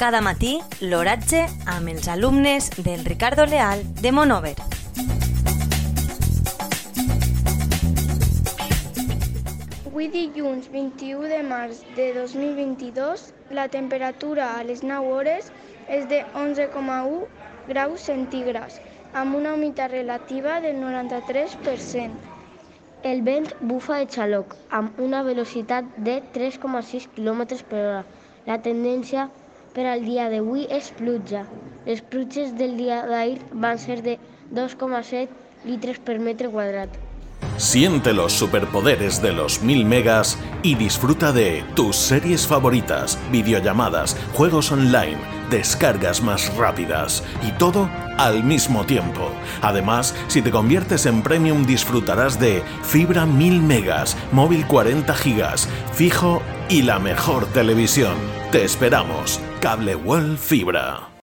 Cada matí, l'oratge amb els alumnes del Ricardo Leal de Monover. Avui dilluns 21 de març de 2022, la temperatura a les 9 hores és de 11,1 graus centígrads, amb una humitat relativa del 93%. El vent bufa de xaloc amb una velocitat de 3,6 km per hora. La tendència per al dia d'avui és pluja. Les pluges del dia d'ahir van ser de 2,7 litres per metre quadrat. Siente los superpoderes de los 1000 megas y disfruta de tus series favoritas, videollamadas, juegos online, descargas más rápidas y todo al mismo tiempo. Además, si te conviertes en premium disfrutarás de fibra 1000 megas, móvil 40 gigas, fijo y la mejor televisión. Te esperamos. Cable World Fibra.